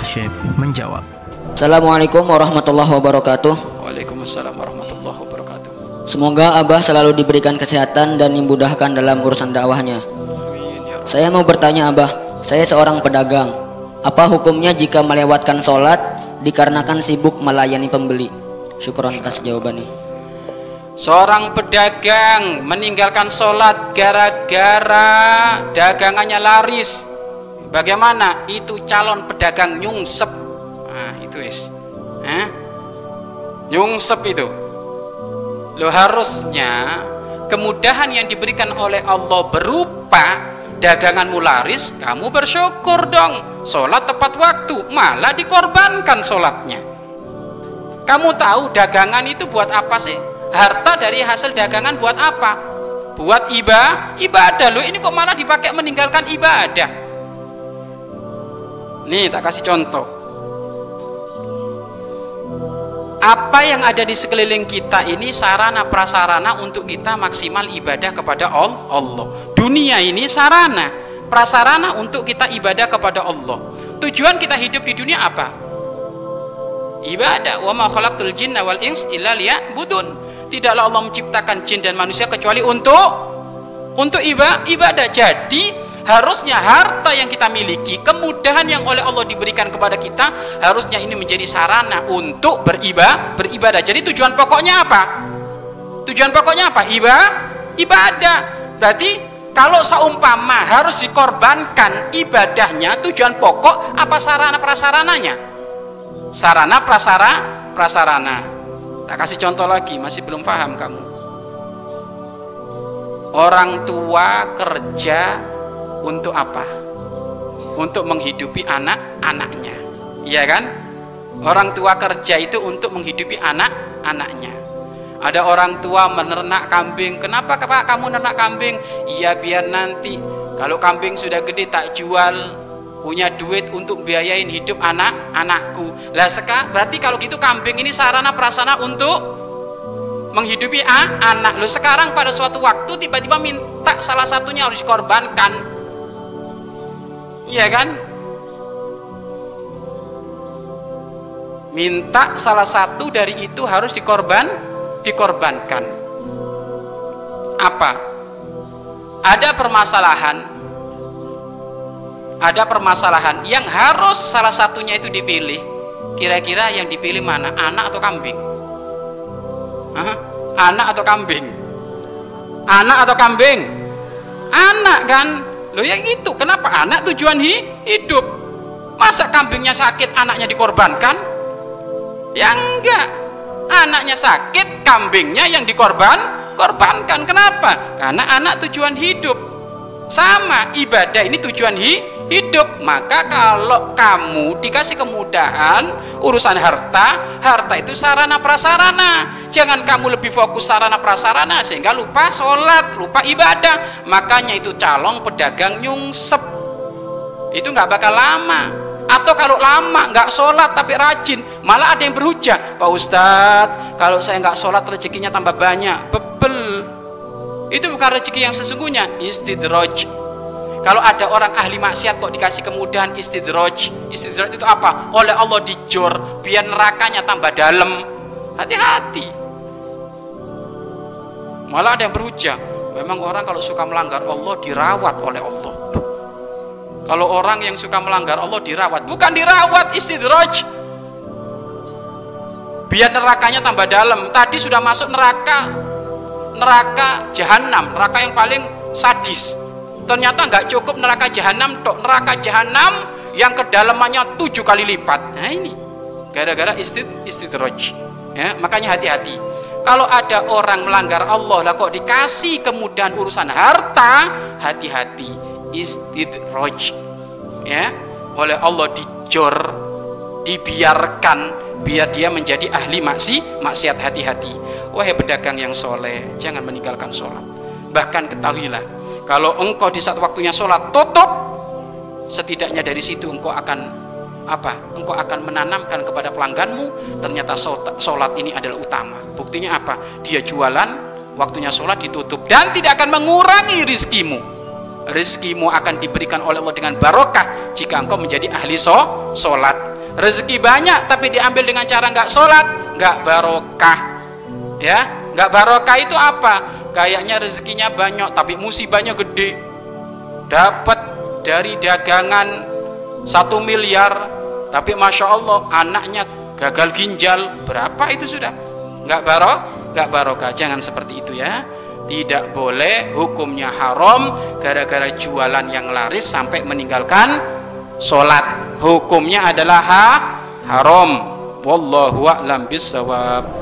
Syekh menjawab. Assalamualaikum warahmatullahi wabarakatuh. Waalaikumsalam warahmatullahi wabarakatuh. Semoga Abah selalu diberikan kesehatan dan dimudahkan dalam urusan dakwahnya. Amin ya. Saya mau bertanya Abah, saya seorang pedagang. Apa hukumnya jika melewatkan sholat dikarenakan sibuk melayani pembeli? Syukron atas jawabannya. Seorang pedagang meninggalkan sholat gara-gara dagangannya laris. Bagaimana? Itu calon pedagang nyungsep. Nah, itu is. Eh? Nyungsep itu. Lo harusnya kemudahan yang diberikan oleh Allah berupa daganganmu laris, kamu bersyukur dong. Sholat tepat waktu, malah dikorbankan sholatnya. Kamu tahu dagangan itu buat apa sih? Harta dari hasil dagangan buat apa? Buat ibadah, ibadah lo ini kok malah dipakai meninggalkan ibadah. Nih tak kasih contoh. Apa yang ada di sekeliling kita ini sarana prasarana untuk kita maksimal ibadah kepada Al- Allah. Dunia ini sarana prasarana untuk kita ibadah kepada Allah. Tujuan kita hidup di dunia apa? ibadah wa ma khalaqtul jinna wal ins illa liya'budun tidaklah Allah menciptakan jin dan manusia kecuali untuk untuk iba, ibadah jadi harusnya harta yang kita miliki kemudahan yang oleh Allah diberikan kepada kita harusnya ini menjadi sarana untuk beribadah beribadah. Jadi tujuan pokoknya apa? Tujuan pokoknya apa? Iba, ibadah. Berarti kalau seumpama harus dikorbankan ibadahnya tujuan pokok apa sarana prasarananya? Sarana prasara prasarana. Tak kasih contoh lagi masih belum paham kamu. Orang tua kerja untuk apa? Untuk menghidupi anak-anaknya iya kan? Orang tua kerja itu untuk menghidupi anak-anaknya ada orang tua menernak kambing. Kenapa pak kamu menernak kambing? Iya biar nanti kalau kambing sudah gede tak jual. Punya duit untuk biayain hidup anak-anakku. Lah sekarang berarti kalau gitu kambing ini sarana prasana untuk menghidupi anak. Lo sekarang pada suatu waktu tiba-tiba minta salah satunya harus dikorbankan. Iya kan? Minta salah satu dari itu harus dikorban, dikorbankan. Apa? Ada permasalahan ada permasalahan yang harus salah satunya itu dipilih kira-kira yang dipilih mana anak atau kambing Hah? anak atau kambing anak atau kambing anak kan lo yang itu kenapa anak tujuan hi hidup? Masa kambingnya sakit anaknya dikorbankan? Ya enggak. Anaknya sakit kambingnya yang dikorban korbankan. Kenapa? Karena anak tujuan hidup. Sama ibadah ini tujuan hi hidup maka kalau kamu dikasih kemudahan urusan harta harta itu sarana prasarana. Jangan kamu lebih fokus sarana prasarana sehingga lupa sholat lupa ibadah. Makanya itu calon pedagang nyungsep. Itu nggak bakal lama. Atau kalau lama nggak sholat tapi rajin malah ada yang berhujah. Pak Ustadz kalau saya nggak sholat rezekinya tambah banyak. Bebel. Itu bukan rezeki yang sesungguhnya. Istidraj kalau ada orang ahli maksiat kok dikasih kemudahan istidraj. Istidraj itu apa? Oleh Allah dijor biar nerakanya tambah dalam. Hati-hati. Malah ada yang berhujah. Memang orang kalau suka melanggar Allah dirawat oleh Allah. Kalau orang yang suka melanggar Allah dirawat, bukan dirawat istidraj. Biar nerakanya tambah dalam. Tadi sudah masuk neraka neraka jahanam, neraka yang paling sadis ternyata nggak cukup neraka jahanam tok neraka jahanam yang kedalamannya tujuh kali lipat. Nah ini. Gara-gara istid istidraj. Ya makanya hati-hati. Kalau ada orang melanggar Allah lah kok dikasih kemudahan urusan harta hati-hati. Istidraj. Ya oleh Allah dijor dibiarkan biar dia menjadi ahli maksi maksiat hati-hati. Wahai pedagang yang soleh jangan meninggalkan sholat. Bahkan ketahuilah kalau engkau di saat waktunya sholat tutup. Setidaknya dari situ engkau akan apa engkau akan menanamkan kepada pelangganmu ternyata sholat ini adalah utama. Buktinya apa? Dia jualan waktunya sholat ditutup dan tidak akan mengurangi rizkimu. Rizkimu akan diberikan oleh Allah dengan barokah jika engkau menjadi ahli sholat. Rezeki banyak tapi diambil dengan cara nggak sholat nggak barokah. Ya nggak barokah itu apa kayaknya rezekinya banyak tapi musibahnya gede. Dapat dari dagangan satu miliar tapi masya Allah anaknya gagal ginjal. Berapa itu sudah? Nggak barok nggak barokah. Jangan seperti itu ya. Tidak boleh hukumnya haram. Gara-gara jualan yang laris sampai meninggalkan sholat. Hukumnya adalah ha haram. Wallahu a'lam bisawab